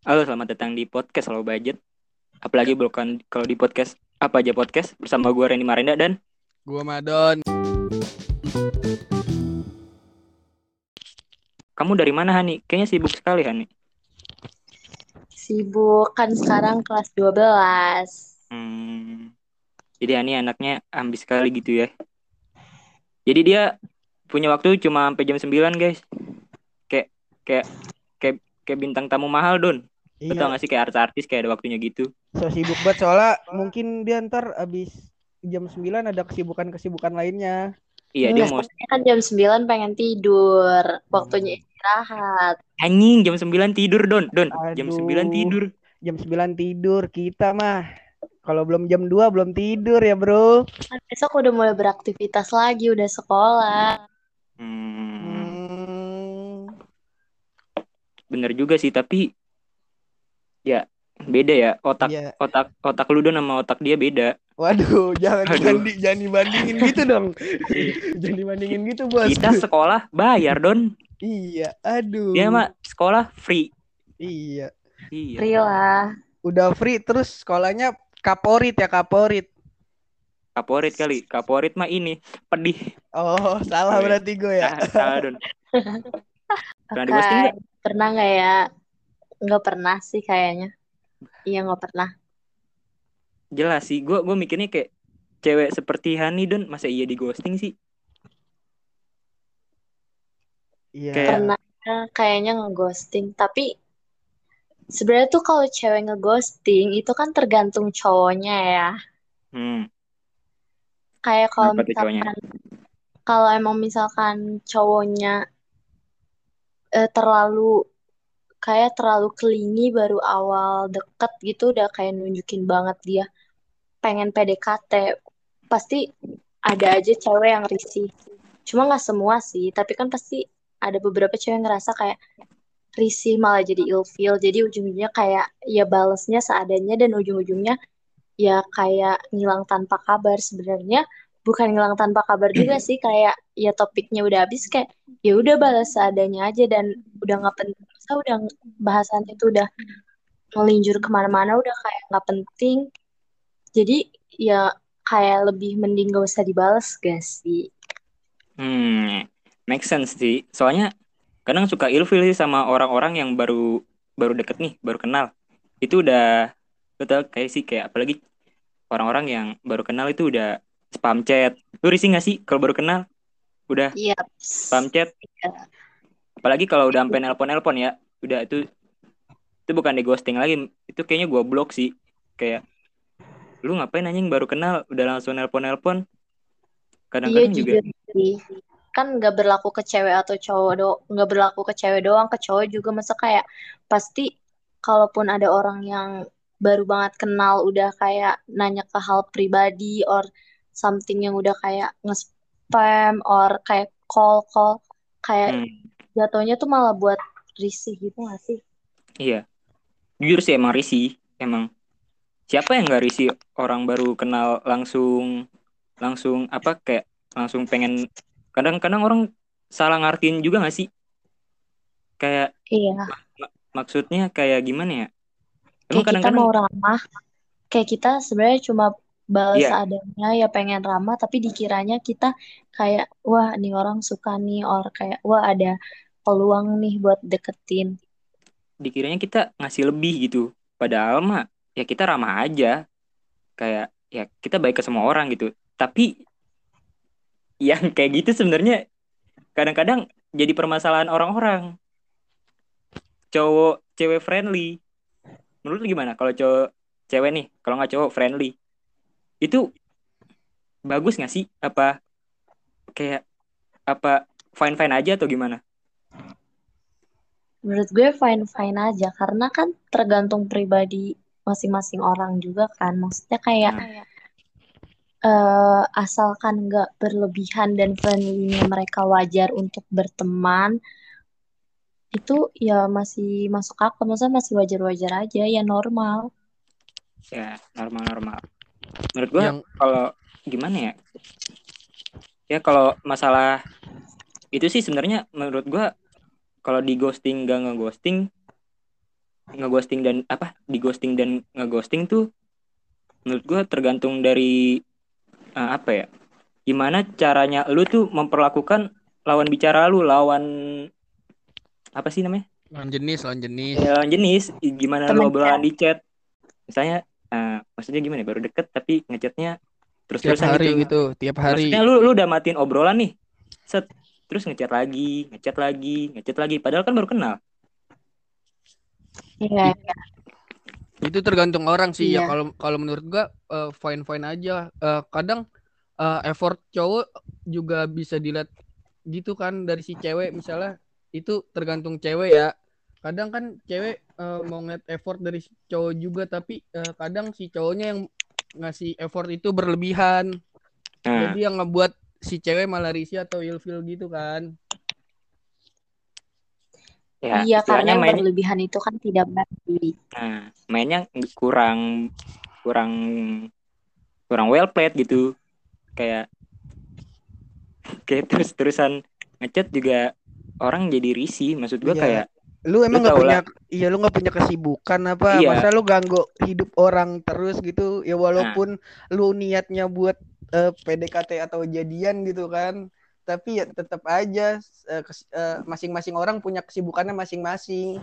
Halo, selamat datang di podcast Low Budget. Apalagi bukan kalau di podcast apa aja podcast bersama gue Reni Marenda dan Gua Madon. kamu dari mana Hani? Kayaknya sibuk sekali Hani. Sibuk kan sekarang kelas 12. Hmm, jadi Hani anaknya ambis sekali gitu ya. Jadi dia punya waktu cuma sampai jam 9 guys. Kayak kayak kayak kayak bintang tamu mahal Don. Betul Iya, gak sih kayak artis-artis kayak ada waktunya gitu. so sibuk banget soalnya mungkin dia ntar abis jam 9 ada kesibukan-kesibukan lainnya. Iya dia mau kan jam 9 pengen tidur. Waktunya istirahat. anjing jam 9 tidur Don. Don, jam 9 Aduh. tidur. Jam 9 tidur kita mah. Kalau belum jam 2 belum tidur ya, Bro. Kan besok udah mulai beraktivitas lagi, udah sekolah. Hmm, Hmm. Bener juga sih tapi ya beda ya otak Iya. otak otak lu Don sama otak dia beda. Waduh, jangan Aduh. dibanding, jangan dibandingin gitu dong. jangan dibandingin gitu, Bos. Kita sekolah bayar Don. Iya, aduh. Dia mah sekolah free. Iya. Iya. Free lah. Udah free terus sekolahnya kaporit ya, kaporit. Kaporit kali. Kaporit mah ini pedih. Oh, salah Iya. berarti gue ya. Ah, salah Don. Pernah di ghosting nggak? Pernah nggak ya? Nggak pernah sih kayaknya. Iya nggak pernah. Jelas sih. Gue gue mikirnya kayak cewek seperti Hani Don masa iya di ghosting sih? Iya. Kayak- Pernah kayaknya ngeghosting. Tapi sebenarnya tuh kalau cewek ngeghosting itu kan tergantung cowoknya ya. Hmm. Kayak kalau misalkan kalau emang misalkan cowoknya eh, terlalu kayak terlalu clingy baru awal deket gitu udah kayak nunjukin banget dia pengen PDKT pasti ada aja cewek yang risih. Cuma nggak semua sih tapi kan pasti ada beberapa cewek yang ngerasa kayak risih malah jadi ilfeel. Jadi ujung-ujungnya kayak ya balesnya seadanya dan ujung-ujungnya ya kayak ngilang tanpa kabar. Sebenarnya bukan ngilang tanpa kabar juga sih kayak ya topiknya udah habis kayak ya udah balas seadanya aja dan udah nggak penting Masa udah bahasannya tuh udah melinjur ke mana-mana udah kayak nggak penting jadi ya kayak lebih mending gak usah dibales gak sih Hmm. Make sense sih. Soalnya kadang suka ilfil sih sama orang-orang yang baru baru deket nih, baru kenal. Itu udah betul kayak sih kayak apalagi orang-orang yang baru kenal itu udah spam chat. Lu risih gak sih kalau baru kenal? Udah iya spam chat. Apalagi kalau udah sampai nelpon-nelpon ya. Udah itu itu bukan di ghosting lagi. Itu kayaknya gua blok sih. Kayak lu ngapain anjing baru kenal udah langsung nelpon-nelpon. iya Kadang-kadang juga jujur sih kan nggak berlaku ke cewek atau cowok do nggak berlaku ke cewek doang ke cowok juga masa kayak pasti kalaupun ada orang yang baru banget kenal udah kayak nanya ke hal pribadi or something yang udah kayak nge-spam or kayak call call kayak hmm, jatuhnya tuh malah buat risih gitu gak sih? Iya, jujur sih emang risih, emang. Siapa yang nggak risih orang baru kenal langsung langsung apa kayak langsung pengen kadang-kadang orang salah ngartiin juga nggak sih? Kayak iya. maksudnya kayak gimana ya? Emang kayak kita kadang-kadang mau ramah kayak kita sebenarnya cuma balas Iya. seadanya ya pengen ramah tapi dikiranya kita kayak wah nih orang suka nih or kayak wah ada peluang nih buat deketin dikiranya kita ngasih lebih gitu. Padahal mah ya kita ramah aja. Kayak ya kita baik ke semua orang gitu. Tapi yang kayak gitu sebenarnya kadang-kadang jadi permasalahan orang-orang. Cowok cewek friendly. Menurut lu gimana kalau cowok cewek nih, kalau nggak cowok friendly. Itu bagus nggak sih? Apa kayak apa fine-fine aja atau gimana? menurut gue fine fine aja karena kan tergantung pribadi masing-masing orang juga kan maksudnya kayak Nah. eh, asalkan nggak berlebihan dan friendly mereka wajar untuk berteman itu ya masih masuk akal maksudnya masih wajar-wajar aja ya normal Ya, normal-normal. Menurut gua Yang kalau gimana ya? Ya kalau masalah itu sih sebenarnya menurut gua kalau di ghosting gak ngeghosting ngeghosting dan apa di ghosting dan ngeghosting tuh menurut gue tergantung dari uh, apa ya gimana caranya lu tuh memperlakukan lawan bicara lu lawan apa sih namanya? Lawan jenis lawan jenis. Ya, lawan jenis. Gimana lu Temen obrolan di chat. Misalnya uh, maksudnya gimana ya, baru deket tapi ngechatnya terus tiap hari gitu. gitu tiap hari. Maksudnya lu lu udah matiin obrolan nih set terus ngechat lagi ngechat lagi ngechat lagi padahal kan baru kenal. Iya. itu tergantung orang sih ya. Iya. kalau kalau menurut gua fine fine aja. Eh, kadang eh, effort cowok juga bisa dilihat gitu kan dari si cewek. Misalnya itu tergantung cewek ya kadang kan cewek eh, mau ngeliat effort dari si cowok juga tapi eh, kadang si cowoknya yang ngasih effort itu berlebihan. Nah. Jadi yang ngebuat si cewek malah risih atau ilfil gitu kan. Ya Iya, karena yang main berlebihan itu kan tidak baik. nah mainnya kurang kurang kurang well played gitu. Kayak kayak terus terusan ngechat juga orang jadi risih. Maksud gua Iya. kayak Lu emang nggak punya iya lu nggak punya kesibukan apa? Iya. Masa lu ganggu hidup orang terus gitu? Ya walaupun lu niatnya buat eh, PDKT atau jadian gitu kan. Tapi ya tetap aja eh, eh, masing-masing orang punya kesibukannya masing-masing.